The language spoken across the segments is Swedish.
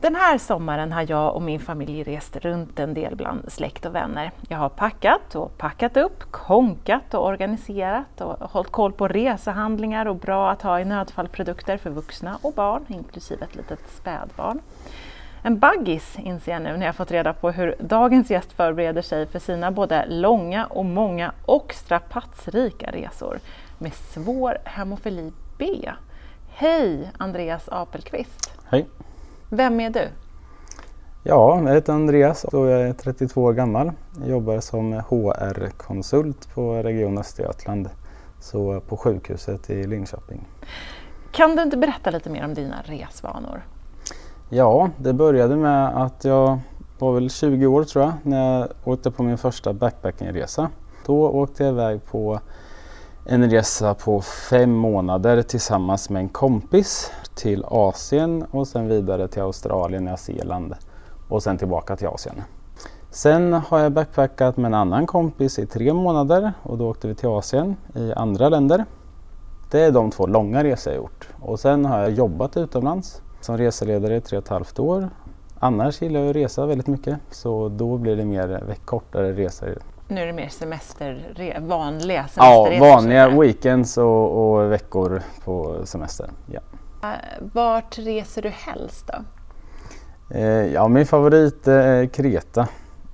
Den här sommaren har jag och min familj rest runt en del bland släkt och vänner. Jag har packat och packat upp, konkat och organiserat och hållit koll på resehandlingar och bra att ha i nödfallprodukter för vuxna och barn, inklusive ett litet spädbarn. En baggis inser jag nu när jag fått reda på hur dagens gäst förbereder sig för sina både långa och många och strapatsrika resor med svår hemofili B. Hej Andreas Apelqvist! Hej! Vem är du? Ja, jag heter Andreas och jag är 32 år gammal. Jag jobbar som HR-konsult på Region Östergötland, så på sjukhuset i Linköping. Kan du inte berätta lite mer om dina resvanor? Ja, det började med att jag var väl 20 år tror jag när jag åkte på min första backpackingresa. Då åkte jag iväg på en resa på fem månader tillsammans med en kompis till Asien och sen vidare till Australien, Nya Zeeland och sen tillbaka till Asien. Sen har jag backpackat med en annan kompis i tre månader och då åkte vi till Asien i andra länder. Det är de två långa resor jag gjort. Och sen har jag jobbat utomlands som reseledare i tre och ett halvt år. Annars gillar jag att resa väldigt mycket så då blir det mer kortare resor. Nu är det mer semester, vanliga semesterresor? Ja, vanliga weekends och, och, veckor på semester. Ja. Vart reser du helst då? Eh, ja, min favorit är Kreta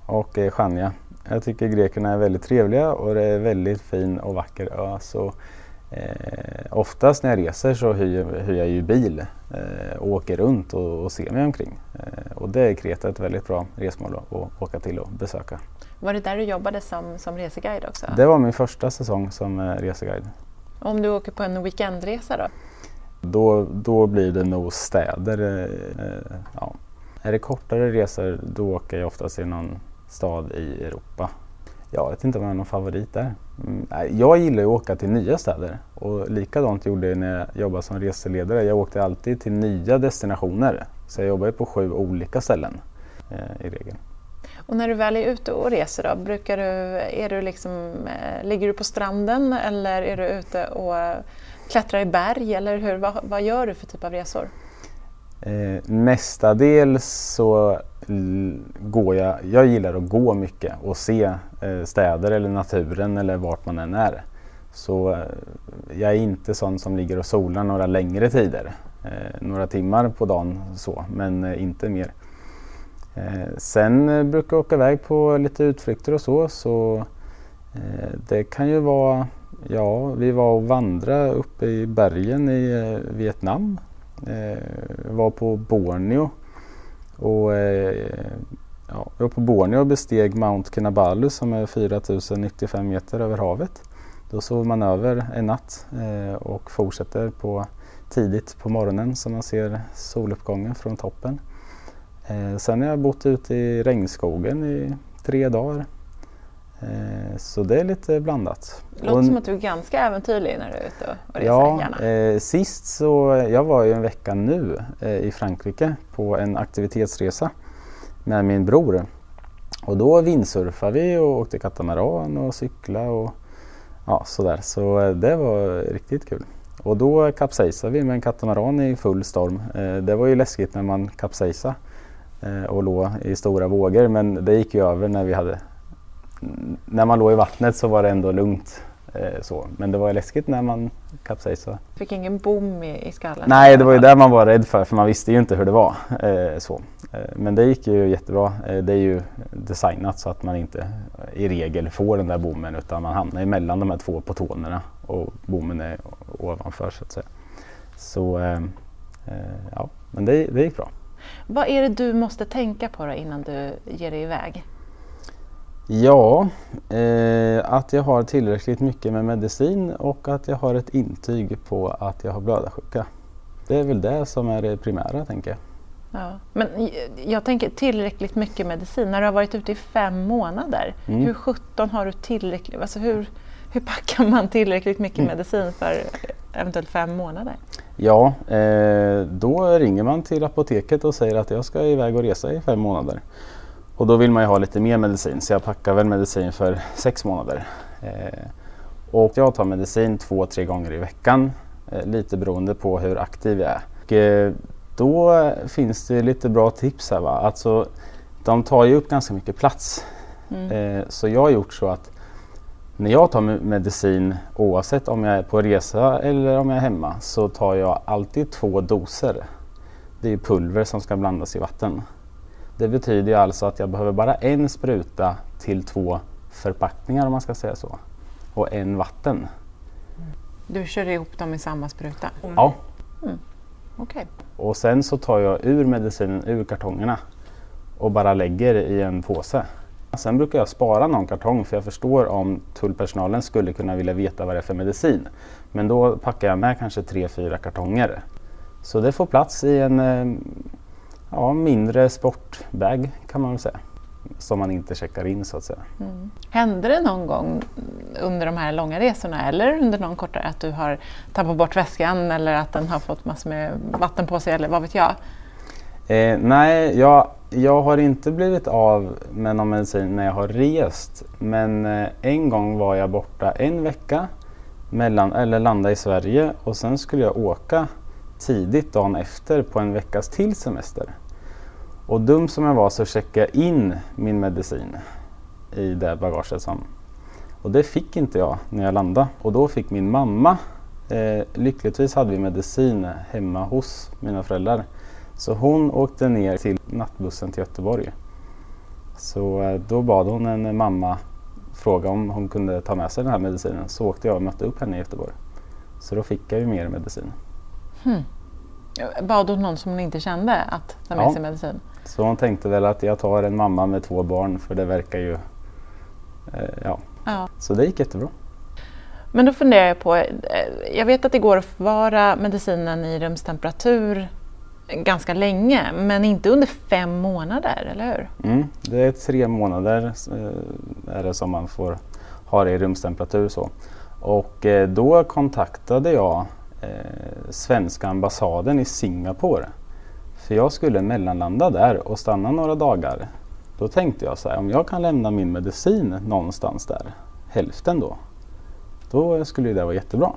och Chania. Jag tycker grekerna är väldigt trevliga och det är väldigt fin och vacker ö. Så, eh, oftast när jag reser så hyr, hyr jag ju bil eh, och åker runt och, och ser mig omkring. Eh, och det är Kreta ett väldigt bra resmål att åka till och besöka. Var det där du jobbade som, som reseguide också? Det var min första säsong som eh, reseguide. Om du åker på en weekendresa då? Då, då blir det nog städer. Eh, ja. Är det kortare resor då åker jag oftast i någon stad i Europa. Jag vet inte om jag har någon favorit där. Mm, jag gillar att åka till nya städer och likadant gjorde jag när jag jobbade som reseledare. Jag åkte alltid till nya destinationer. Så jag jobbade på sju olika ställen eh, i regel. Och när du väl är ute och reser då, brukar du, är du liksom, eh, ligger du på stranden eller är du ute och eh, klättrar i berg eller hur, vad, vad gör du för typ av resor? Eh, mestadels så går jag, jag gillar att gå mycket och se eh, städer eller naturen eller vart man än är. Så eh, jag är inte sån som ligger och solar några längre tider. Eh, några timmar på dagen så, men eh, inte mer. Eh, sen eh, brukar jag åka iväg på lite utflykter och så. så eh, det kan ju vara, ja vi var och vandrade uppe i bergen i eh, Vietnam Eh, var på Borneo och eh, ja, jag var på Borneo och besteg Mount Kinabalu som är 4095 meter över havet. Då sov man över en natt eh, och fortsätter på tidigt på morgonen så man ser soluppgången från toppen. Eh, sen har jag bott ute i regnskogen i tre dagar så det är lite blandat. Det låter och, som att du är ganska äventyrlig när du är ute och reser ja. Eh, sist så, jag var ju en vecka nu eh, i Frankrike på en aktivitetsresa med min bror. Och då vindsurfade vi och åkte katamaran och cykla och ja, sådär. Så eh, det var riktigt kul. Och då kapsejsade vi med en katamaran i full storm. Eh, det var ju läskigt när man kapsejsade eh, och låg i stora vågor men det gick ju över när vi hade när man låg i vattnet så var det ändå lugnt. Eh, så. Men det var läskigt när man kapsejsade. Fick ingen bom i, i skallen? Nej, det var ju det man var rädd för för man visste ju inte hur det var. Eh, så. Eh, men det gick ju jättebra. Eh, det är ju designat så att man inte i regel får den där bommen utan man hamnar emellan de här två potonerna och bommen är ovanför så att säga. Så eh, eh, ja, men det, det gick bra. Vad är det du måste tänka på innan du ger dig iväg? Ja, eh, att jag har tillräckligt mycket med medicin och att jag har ett intyg på att jag har blödarsjuka. Det är väl det som är det primära tänker jag. Ja, men jag tänker tillräckligt mycket medicin. När du har varit ute i fem månader, mm. hur sjutton har du tillräckligt, alltså hur, hur packar man tillräckligt mycket mm. medicin för eventuellt fem månader? Ja, eh, då ringer man till apoteket och säger att jag ska iväg och resa i fem månader. Och då vill man ju ha lite mer medicin så jag packar väl medicin för sex månader. Eh, och jag tar medicin två, tre gånger i veckan. Eh, lite beroende på hur aktiv jag är. Och, eh, då finns det lite bra tips här. Va? Alltså, de tar ju upp ganska mycket plats. Mm. Eh, så jag har gjort så att när jag tar medicin oavsett om jag är på resa eller om jag är hemma så tar jag alltid två doser. Det är pulver som ska blandas i vatten. Det betyder alltså att jag behöver bara en spruta till två förpackningar om man ska säga så. Och en vatten. Du kör ihop dem i samma spruta? Ja. Mm. Okay. Och sen så tar jag ur medicinen ur kartongerna och bara lägger i en påse. Sen brukar jag spara någon kartong för jag förstår om tullpersonalen skulle kunna vilja veta vad det är för medicin. Men då packar jag med kanske tre, fyra kartonger. Så det får plats i en eh, ja, mindre sportbag kan man väl säga. Som man inte checkar in så att säga. Mm. Hände det någon gång under de här långa resorna eller under någon kortare att du har tappat bort väskan eller att den har fått massor med vatten på sig eller vad vet jag? Eh, nej, jag, jag har inte blivit av med någon medicin när jag har rest. Men eh, en gång var jag borta en vecka mellan, eller landa i Sverige och sen skulle jag åka tidigt dagen efter på en veckas till semester. Och dum som jag var så checkade jag in min medicin i det bagaget. Som, och det fick inte jag när jag landade. Och då fick min mamma, eh, lyckligtvis hade vi medicin hemma hos mina föräldrar. Så hon åkte ner till nattbussen till Göteborg. Så eh, då bad hon en mamma fråga om hon kunde ta med sig den här medicinen. Så åkte jag och mötte upp henne i Göteborg. Så då fick jag ju mer medicin. Hmm. Bad hon någon som hon inte kände att ta med ja. sig medicin? Så hon tänkte väl att jag tar en mamma med två barn för det verkar ju... Eh, ja. ja. Så det gick jättebra. Men då funderar jag på, eh, jag vet att det går att förvara medicinen i rumstemperatur ganska länge, men inte under fem månader, eller hur? Mm, det är tre månader eh, är det som man får ha det i rumstemperatur. Så. Och eh, då kontaktade jag eh, svenska ambassaden i Singapore. För jag skulle mellanlanda där och stanna några dagar. Då tänkte jag så här, om jag kan lämna min medicin någonstans där, hälften då, då skulle det vara jättebra.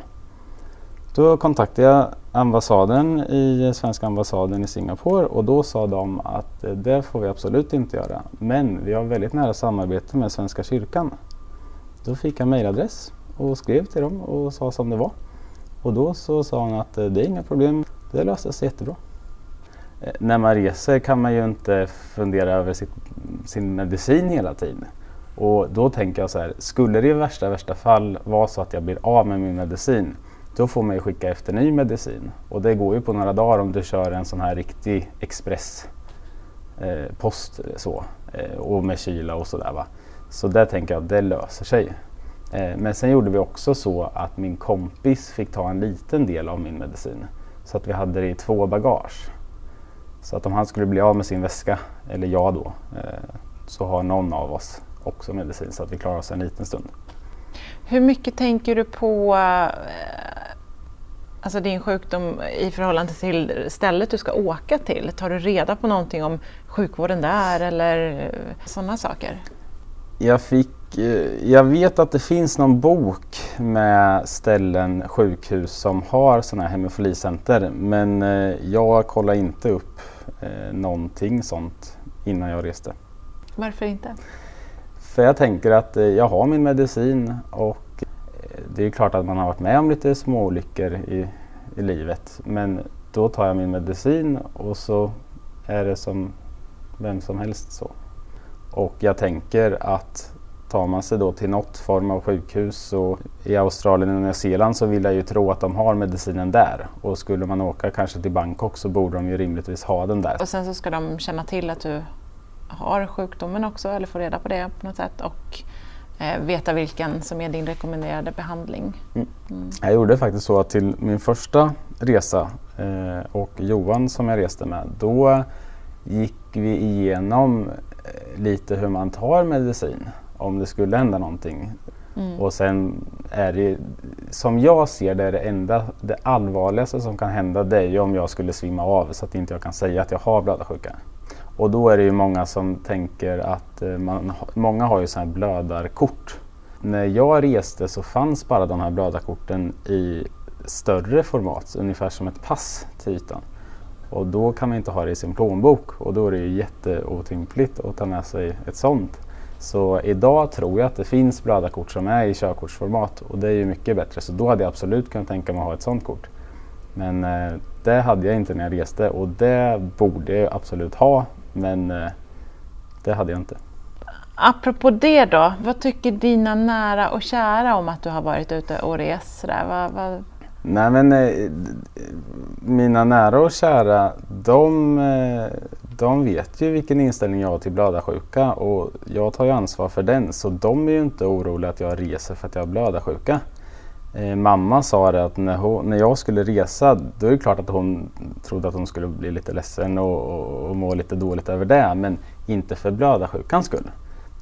Då kontaktade jag ambassaden i svenska ambassaden i Singapore och då sa de att eh, det får vi absolut inte göra. Men vi har väldigt nära samarbete med Svenska kyrkan. Då fick jag mejladress och skrev till dem och sa som det var. Och då så sa hon att eh, det är inga problem, det löste sig jättebra. Eh, när man reser kan man ju inte fundera över sitt, sin medicin hela tiden. Och då tänker jag så här, skulle det i värsta, värsta fall vara så att jag blir av med min medicin, då får man ju skicka efter ny medicin. Och det går ju på några dagar om du kör en sån här riktig expresspost eh, så, eh, och med kyla och sådär. Så där tänker jag att det löser sig. Eh, men sen gjorde vi också så att min kompis fick ta en liten del av min medicin. Så att vi hade det i två bagage. Så att om han skulle bli av med sin väska, eller jag då, eh, så har någon av oss också medicin så att vi klarar oss en liten stund. Hur mycket tänker du på eh, alltså din sjukdom i förhållande till stället du ska åka till? Tar du reda på någonting om sjukvården där eller sådana saker? Jag fick jag vet att det finns någon bok med ställen, sjukhus som har sådana här hemofilicenter men eh, jag kollar inte upp eh, någonting sånt innan jag reste. Varför inte? För jag tänker att eh, jag har min medicin och det är klart att man har varit med om lite småolyckor i, i livet men då tar jag min medicin och så är det som vem som helst så. Och jag tänker att tar man sig då till något form av sjukhus och i Australien och Nya Zeeland så vill jag ju tro att de har medicinen där. Och skulle man åka kanske till Bangkok så borde de ju rimligtvis ha den där. Och sen så ska de känna till att du har sjukdomen också eller få reda på det på något sätt och eh, veta vilken som är din rekommenderade behandling. Mm. Mm. Jag gjorde faktiskt så att till min första resa eh, och Johan som jag reste med, då gick vi igenom eh, lite hur man tar medicin om det skulle hända någonting. Mm. Och sen är det, som jag ser det, det enda, det allvarligaste som kan hända det är ju om jag skulle svimma av så att inte jag kan säga att jag har blödarsjuka. Och då är det ju många som tänker att eh, man, många har ju sådana här blödarkort. När jag reste så fanns bara de här blödarkorten i större format, ungefär som ett pass till ytan. Och då kan man inte ha det i sin plånbok och då är det ju jätteotympligt att ta med sig ett sånt. Så idag tror jag att det finns blödarkort som är i körkortsformat och det är ju mycket bättre. Så då hade jag absolut kunnat tänka mig att ha ett sånt kort. Men eh, det hade jag inte när jag reste och det borde jag absolut ha men eh, det hade jag inte. Apropå det då, vad tycker dina nära och kära om att du har varit ute och rest? Sådär? Vad, vad... Nej men eh, mina nära och kära de, eh, de vet ju vilken inställning jag har till blödarsjuka och jag tar ju ansvar för den så de är ju inte oroliga att jag reser för att jag har blödarsjuka. Eh, mamma sa det att när, hon, när jag skulle resa då är det klart att hon trodde att hon skulle bli lite ledsen och, och, och må lite dåligt över det men inte för blödarsjukans skull.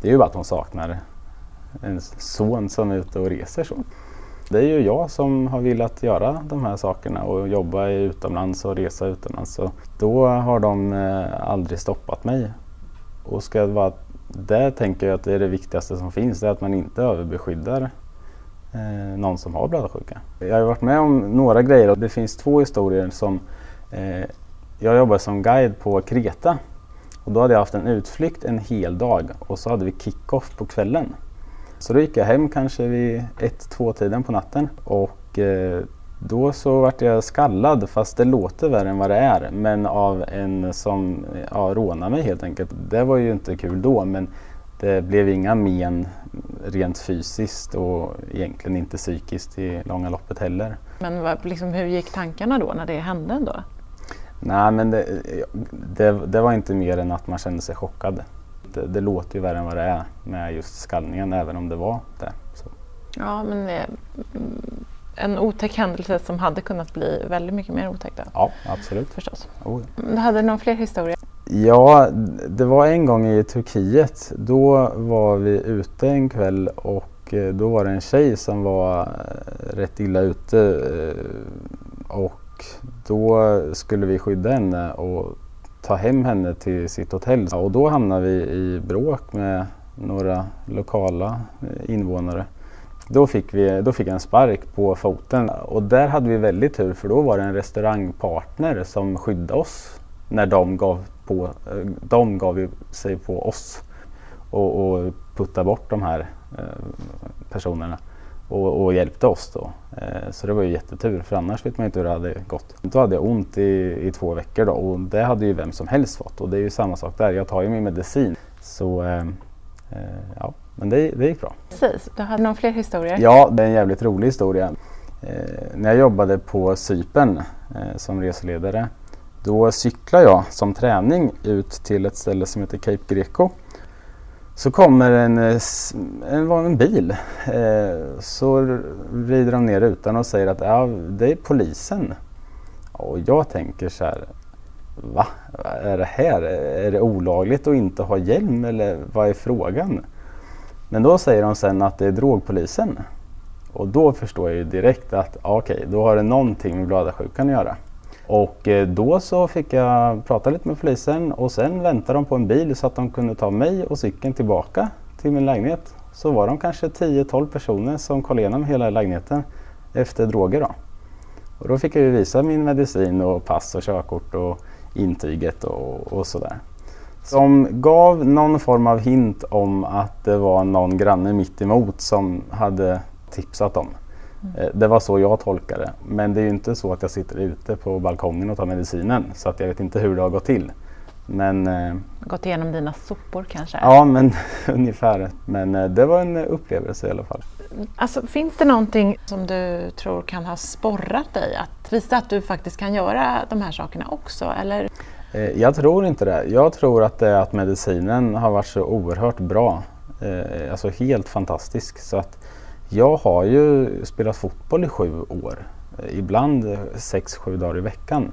Det är ju bara att hon saknar en son som är ute och reser så. Det är ju jag som har velat göra de här sakerna och jobba utomlands och resa utomlands. Så då har de eh, aldrig stoppat mig. Och ska det vara, där tänker jag att det är det viktigaste som finns, det är att man inte överbeskyddar eh, någon som har blödarsjuka. Jag har varit med om några grejer och det finns två historier som eh, jag jobbade som guide på Kreta och då hade jag haft en utflykt en hel dag och så hade vi kick-off på kvällen. Så då gick jag hem kanske vid ett, två tiden på natten och eh, då så vart jag skallad fast det låter värre än vad det är men av en som ja, rånade mig helt enkelt. Det var ju inte kul då men det blev inga men rent fysiskt och egentligen inte psykiskt i långa loppet heller. Men vad, liksom, hur gick tankarna då när det hände då? Nej men det, det, det var inte mer än att man kände sig chockad det, det, låter ju värre än vad det är med just skallningen även om det var det. Så. Ja, men det, en otäck händelse som hade kunnat bli väldigt mycket mer otäck då. Ja, absolut. Förstås. Oh. Du hade någon fler historia? Ja, det var en gång i Turkiet. Då var vi ute en kväll och eh, då var det en tjej som var eh, rätt illa ute eh, och då skulle vi skydda henne och ta hem henne till sitt hotell. Och då hamnade vi i bråk med några lokala eh, invånare. Då fick, vi, då fick jag en spark på foten och där hade vi väldigt tur för då var det en restaurangpartner som skyddade oss när de gav, på, eh, de gav sig på oss och, och puttade bort de här eh, personerna och, och, hjälpte oss då. Eh, så det var ju jättetur för annars vet man inte hur det hade gått. Då hade jag ont i, i två veckor då och det hade ju vem som helst fått och det är ju samma sak där. Jag tar ju min medicin. Så eh, eh, ja, men det, det gick bra. Precis, du hade någon fler historier? Ja, det är en jävligt rolig historia. Eh, när jag jobbade på Sypen eh, som reseledare då cyklade jag som träning ut till ett ställe som heter Cape Greco så kommer en, eh, en, en bil. Eh, så vrider de ner rutan och säger att ja, det är polisen. Och jag tänker så här, va? Är det här? Är det olagligt att inte ha hjälm eller vad är frågan? Men då säger de sen att det är drogpolisen. Och då förstår jag ju direkt att okej, okay, då har det någonting med blödarsjukan att göra. Och eh, då så fick jag prata lite med polisen och sen väntade de på en bil så att de kunde ta mig och cykeln tillbaka till min lägenhet. Så var de kanske 10-12 personer som kollade igenom hela lägenheten efter droger. Då. Och då fick jag ju visa min medicin och pass och körkort och intyget och, och sådär. Som gav någon form av hint om att det var någon granne mitt emot som hade tipsat dem. Eh, det var så jag tolkade det. Men det är ju inte så att jag sitter ute på balkongen och tar medicinen. Så att jag vet inte hur det har gått till. Men, eh, gått igenom dina sopor kanske? Ja, men ungefär. Men eh, det var en upplevelse i alla fall. Alltså, finns det någonting som du tror kan ha sporrat dig att visa att du faktiskt kan göra de här sakerna också? Eller? Jag tror inte det. Jag tror att det är att medicinen har varit så oerhört bra. Alltså helt fantastisk. Så att jag har ju spelat fotboll i sju år. Eh, ibland eh, sex, sju dagar i veckan.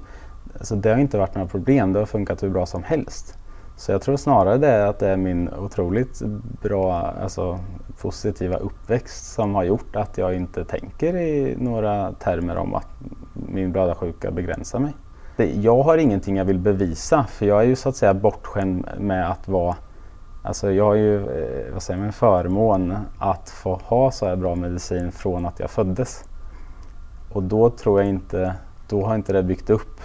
Så det har inte varit några problem. Det har funkat hur bra som helst. Så jag tror snarare det är att det är min otroligt bra, alltså positiva uppväxt som har gjort att jag inte tänker i några termer om att min blödarsjuka begränsar mig. det, jag har ingenting jag vill bevisa för jag är ju så att säga bortskämd med att vara Alltså jag har ju eh, vad säger man, en förmån att få ha så här bra medicin från att jag föddes. Och då tror jag inte, då har inte det byggt upp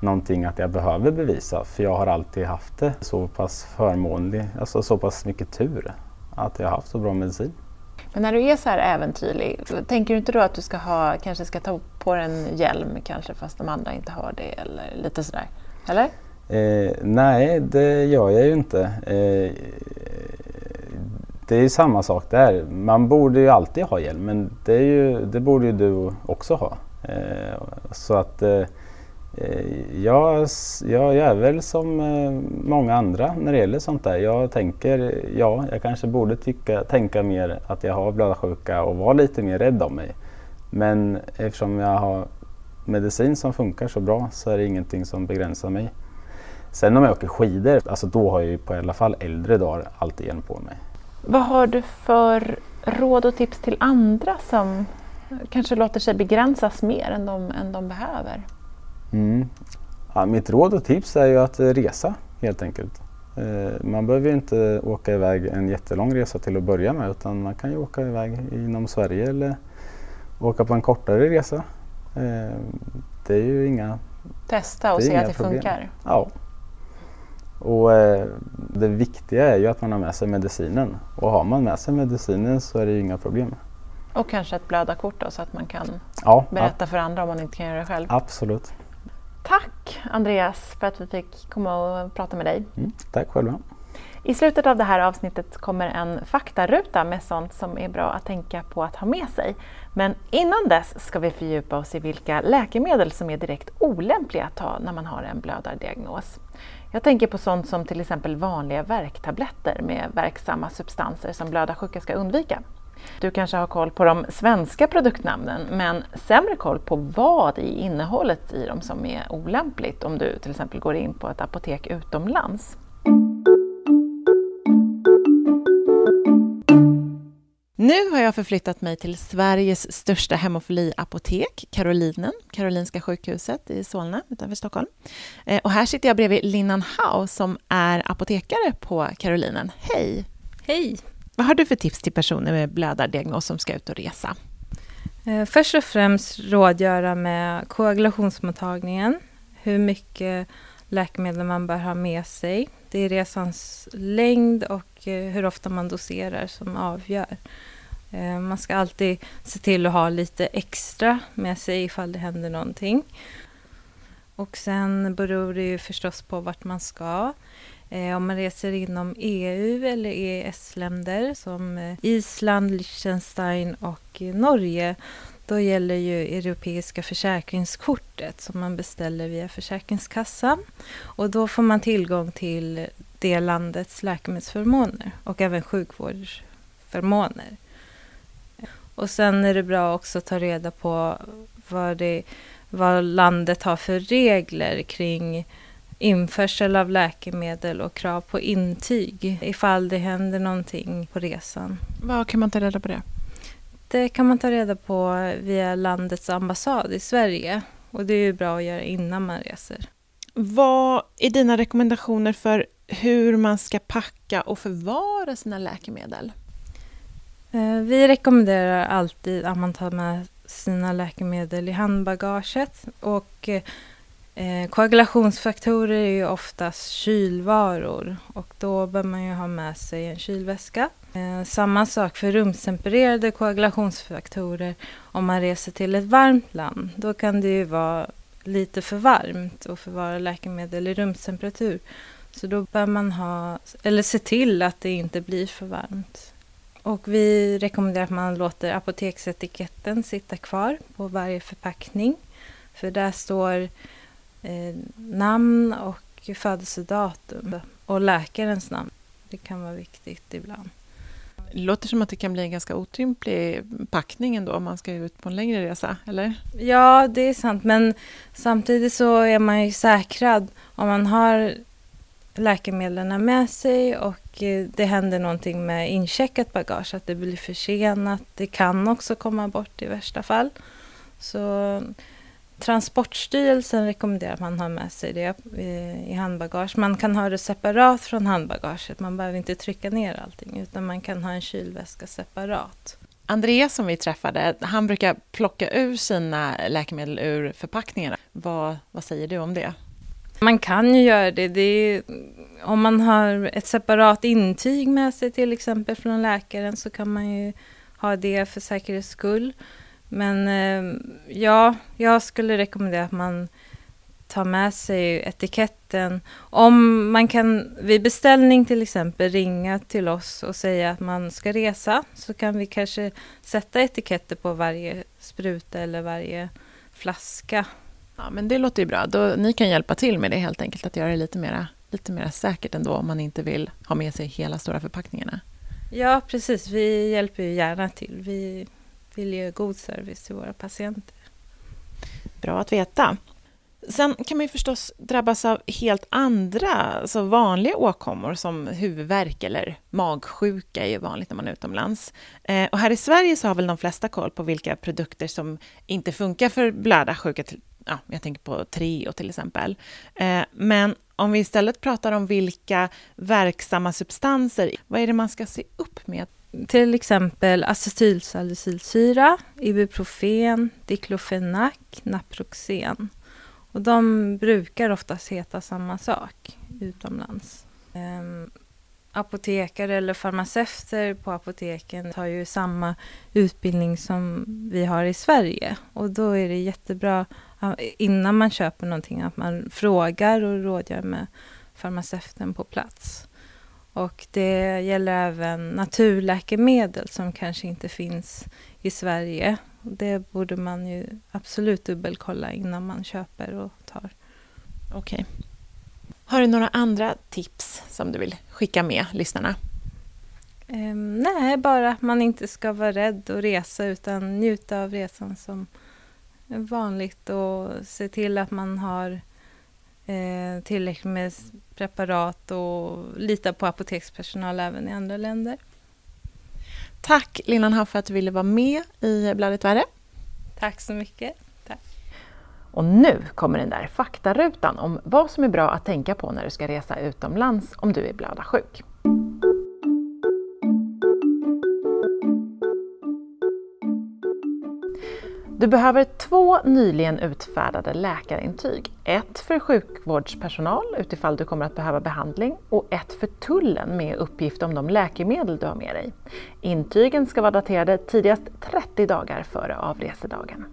någonting att jag behöver bevisa för jag har alltid haft det så pass förmånlig, alltså så pass mycket tur att jag har haft så bra medicin. Men när du är så här äventyrlig, tänker du inte då att du ska ha, kanske ska ta på dig en hjälm kanske fast de andra inte har det eller lite sådär? Eller? Eh, nej, det gör jag ju inte. Eh, det är ju samma sak där. Man borde ju alltid ha hjälm men det, är ju, det borde ju du också ha. Eh, så att eh, eh jag, jag är väl som eh, många andra när det gäller sånt där. Jag tänker, ja, jag kanske borde tycka, tänka mer att jag har blödarsjuka och vara lite mer rädd om mig. Men eftersom jag har medicin som funkar så bra så är det ingenting som begränsar mig. Sen om jag åker skidor, alltså då har jag ju på alla fall äldre dagar alltid hjälm på mig. Vad har du för råd och tips till andra som kanske låter sig begränsas mer än de, än de behöver? Mm. Ja, mitt råd och tips är ju att resa helt enkelt. Eh, man behöver ju inte åka iväg en jättelång resa till att börja med utan man kan ju åka iväg inom Sverige eller åka på en kortare resa. Eh, det är ju inga Testa och se att det problem. funkar? Ja. Och eh, det viktiga är ju att man har med sig medicinen och har man med sig medicinen så är det ju inga problem. Och kanske ett blödarkort då så att man kan ja, berätta för andra om man inte kan göra det själv. Absolut. Tack Andreas för att vi fick komma och prata med dig. Mm, tack själva. I slutet av det här avsnittet kommer en faktaruta med sånt som är bra att tänka på att ha med sig. Men innan dess ska vi fördjupa oss i vilka läkemedel som är direkt olämpliga att ta när man har en blödardiagnos. Jag tänker på sånt som till exempel vanliga värktabletter med verksamma substanser som blödarsjuka ska undvika. Du kanske har koll på de svenska produktnamnen men sämre koll på vad i innehållet i dem som är olämpligt om du till exempel går in på ett apotek utomlands. Nu har jag förflyttat mig till Sveriges största hemofiliapotek, Karolinen, Karolinska sjukhuset i Solna utanför Stockholm. Eh, och här sitter jag bredvid Linnan Hau som är apotekare på Karolinen. Hej! Hej! Vad har du för tips till personer med blödardiagnos som ska ut och resa? Eh, först och främst rådgöra med koagulationsmottagningen, hur mycket läkemedel man bör ha med sig. Det är resans längd och eh, hur ofta man doserar som avgör. Eh, man ska alltid se till att ha lite extra med sig ifall det händer någonting. Och sen beror det ju förstås på vart man ska. Eh, om man reser inom EU eller EES-länder som eh, Island, Liechtenstein och Norge då gäller ju Europeiska försäkringskortet som man beställer via Försäkringskassan. Och då får man tillgång till det landets läkemedelsförmåner och även sjukvårdsförmåner. Och sen är det bra också att ta reda på vad, det, vad landet har för regler kring införsel av läkemedel och krav på intyg ifall det händer någonting på resan. Vad kan man ta reda på det? Det kan man ta reda på via landets ambassad i Sverige. Och det är ju bra att göra innan man reser. Vad är dina rekommendationer för hur man ska packa och förvara sina läkemedel? Eh, vi rekommenderar alltid att man tar med sina läkemedel i handbagaget. Och eh, koagulationsfaktorer är ju oftast kylvaror och då bör man ju ha med sig en kylväska. Eh, samma sak för rumstempererade koagulationsfaktorer. Om man reser till ett varmt land, då kan det ju vara lite för varmt att förvara läkemedel i rumstemperatur. Så då bör man ha, eller se till att det inte blir för varmt. Och vi rekommenderar att man låter apoteksetiketten sitta kvar på varje förpackning. För där står eh, namn och födelsedatum och läkarens namn. Det kan vara viktigt ibland. Det låter som att det kan bli en ganska otymplig packning ändå om man ska ut på en längre resa, eller? Ja, det är sant, men samtidigt så är man ju säkrad om man har läkemedlen med sig och Eh, det händer någonting med incheckat bagage, att det blir försenat. Det kan också komma bort i värsta fall. Så Transportstyrelsen rekommenderar att man har med sig det eh, i handbagage. Man kan ha det separat från handbagaget. Man behöver inte trycka ner allting utan man kan ha en kylväska separat. Andreas som vi träffade, han brukar plocka ur sina läkemedel ur förpackningarna. Vad, vad säger du om det? Man kan ju göra det. det är, om man har ett separat intyg med sig till exempel från läkaren så kan man ju ha det för säkerhets skull. Men eh, ja, jag skulle rekommendera att man tar med sig etiketten. Om man kan vid beställning till exempel ringa till oss och säga att man ska resa så kan vi kanske sätta etiketter på varje spruta eller varje flaska. Ja, men det låter ju bra. Då, ni kan hjälpa till med det helt enkelt, att göra det lite mer lite mera säkert ändå om man inte vill ha med sig hela stora förpackningarna. Ja, precis. Vi hjälper ju gärna till. Vi vill ge god service till våra patienter. Bra att veta. Sen kan man ju förstås drabbas av helt andra, alltså vanliga åkommor som huvudvärk eller magsjuka är ju vanligt när man är utomlands. Eh, och här i Sverige så har väl de flesta koll på vilka produkter som inte funkar för blödarsjuka, ja, jag tänker på Treo till exempel. Eh, men om vi istället pratar om vilka verksamma substanser, vad är det man ska se upp med? Till exempel acetylsalicylsyra, ibuprofen, diklofenak, naproxen. Och de brukar oftast heta samma sak utomlands. Ehm, Apotekare eller farmaceuter på apoteken har ju samma utbildning som vi har i Sverige. Och då är det jättebra innan man köper någonting att man frågar och rådgör med farmaceuten på plats. Och det gäller även naturläkemedel som kanske inte finns i Sverige. Det borde man ju absolut dubbelkolla innan man köper och tar. Okej. Okay. Har du några andra tips som du vill skicka med lyssnarna? Um, nej, bara att man inte ska vara rädd att resa utan njuta av resan som vanligt och se till att man har eh, tillräckligt med preparat och lita på apotekspersonal även i andra länder. Tack Linnan Haff för att du ville vara med i Bladet Värre. Tack så mycket. Tack. Och nu kommer den där faktarutan om vad som är bra att tänka på när du ska resa utomlands om du är blödarsjuk. Du behöver två nyligen utfärdade läkarintyg. Ett för sjukvårdspersonal utifall du kommer att behöva behandling och ett för tullen med uppgift om de läkemedel du har med dig. Intygen ska vara daterade tidigast 30 dagar före avresedagen.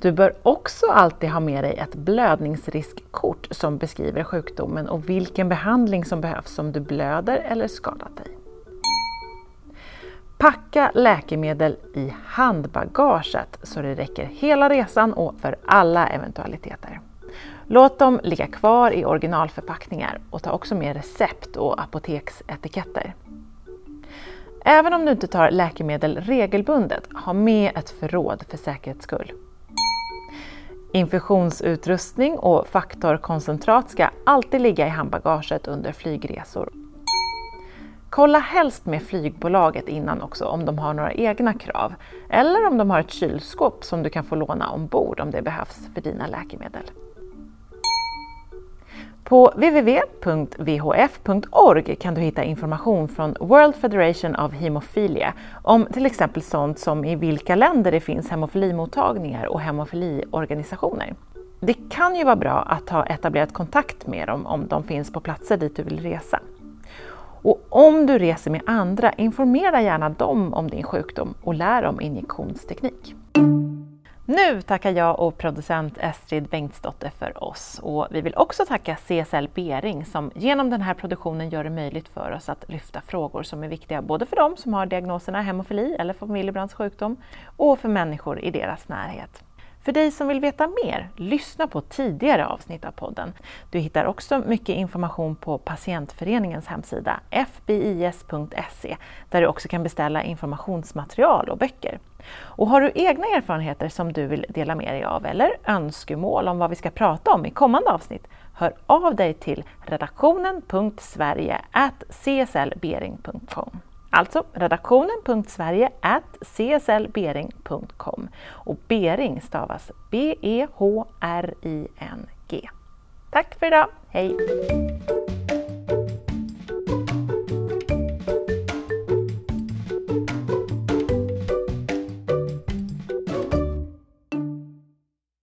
Du bör också alltid ha med dig ett blödningsriskkort som beskriver sjukdomen och vilken behandling som behövs om du blöder eller skadat dig. Packa läkemedel i handbagaget så det räcker hela resan och för alla eventualiteter. Låt dem ligga kvar i originalförpackningar och ta också med recept och apoteksetiketter. Även om du inte tar läkemedel regelbundet, ha med ett förråd för säkerhets skull. Infusionsutrustning och faktorkoncentrat ska alltid ligga i handbagaget under flygresor Kolla helst med flygbolaget innan också om de har några egna krav eller om de har ett kylskåp som du kan få låna ombord om det behövs för dina läkemedel. På www.vhf.org kan du hitta information från World Federation of Hemophilia om till exempel sånt som i vilka länder det finns hemofilimottagningar och hemofiliorganisationer. Det kan ju vara bra att ha etablerat kontakt med dem om de finns på platser dit du vill resa. Och om du reser med andra, informera gärna dem om din sjukdom och lär om injektionsteknik. Nu tackar jag och producent Estrid Bengtsdotter för oss och vi vill också tacka CSL Bering som genom den här produktionen gör det möjligt för oss att lyfta frågor som är viktiga både för dem som har diagnoserna hemofili eller familjebrands sjukdom och för människor i deras närhet. För dig som vill veta mer, lyssna på tidigare avsnitt av podden. Du hittar också mycket information på Patientföreningens hemsida fbis.se där du också kan beställa informationsmaterial och böcker. Och har du egna erfarenheter som du vill dela med dig av eller önskemål om vad vi ska prata om i kommande avsnitt, hör av dig till redaktionen.sverige.cslbering.com. Alltså redaktionen.sverige cslbering.com och Bering stavas B-E-H-R-I-N-G. Tack för idag, hej!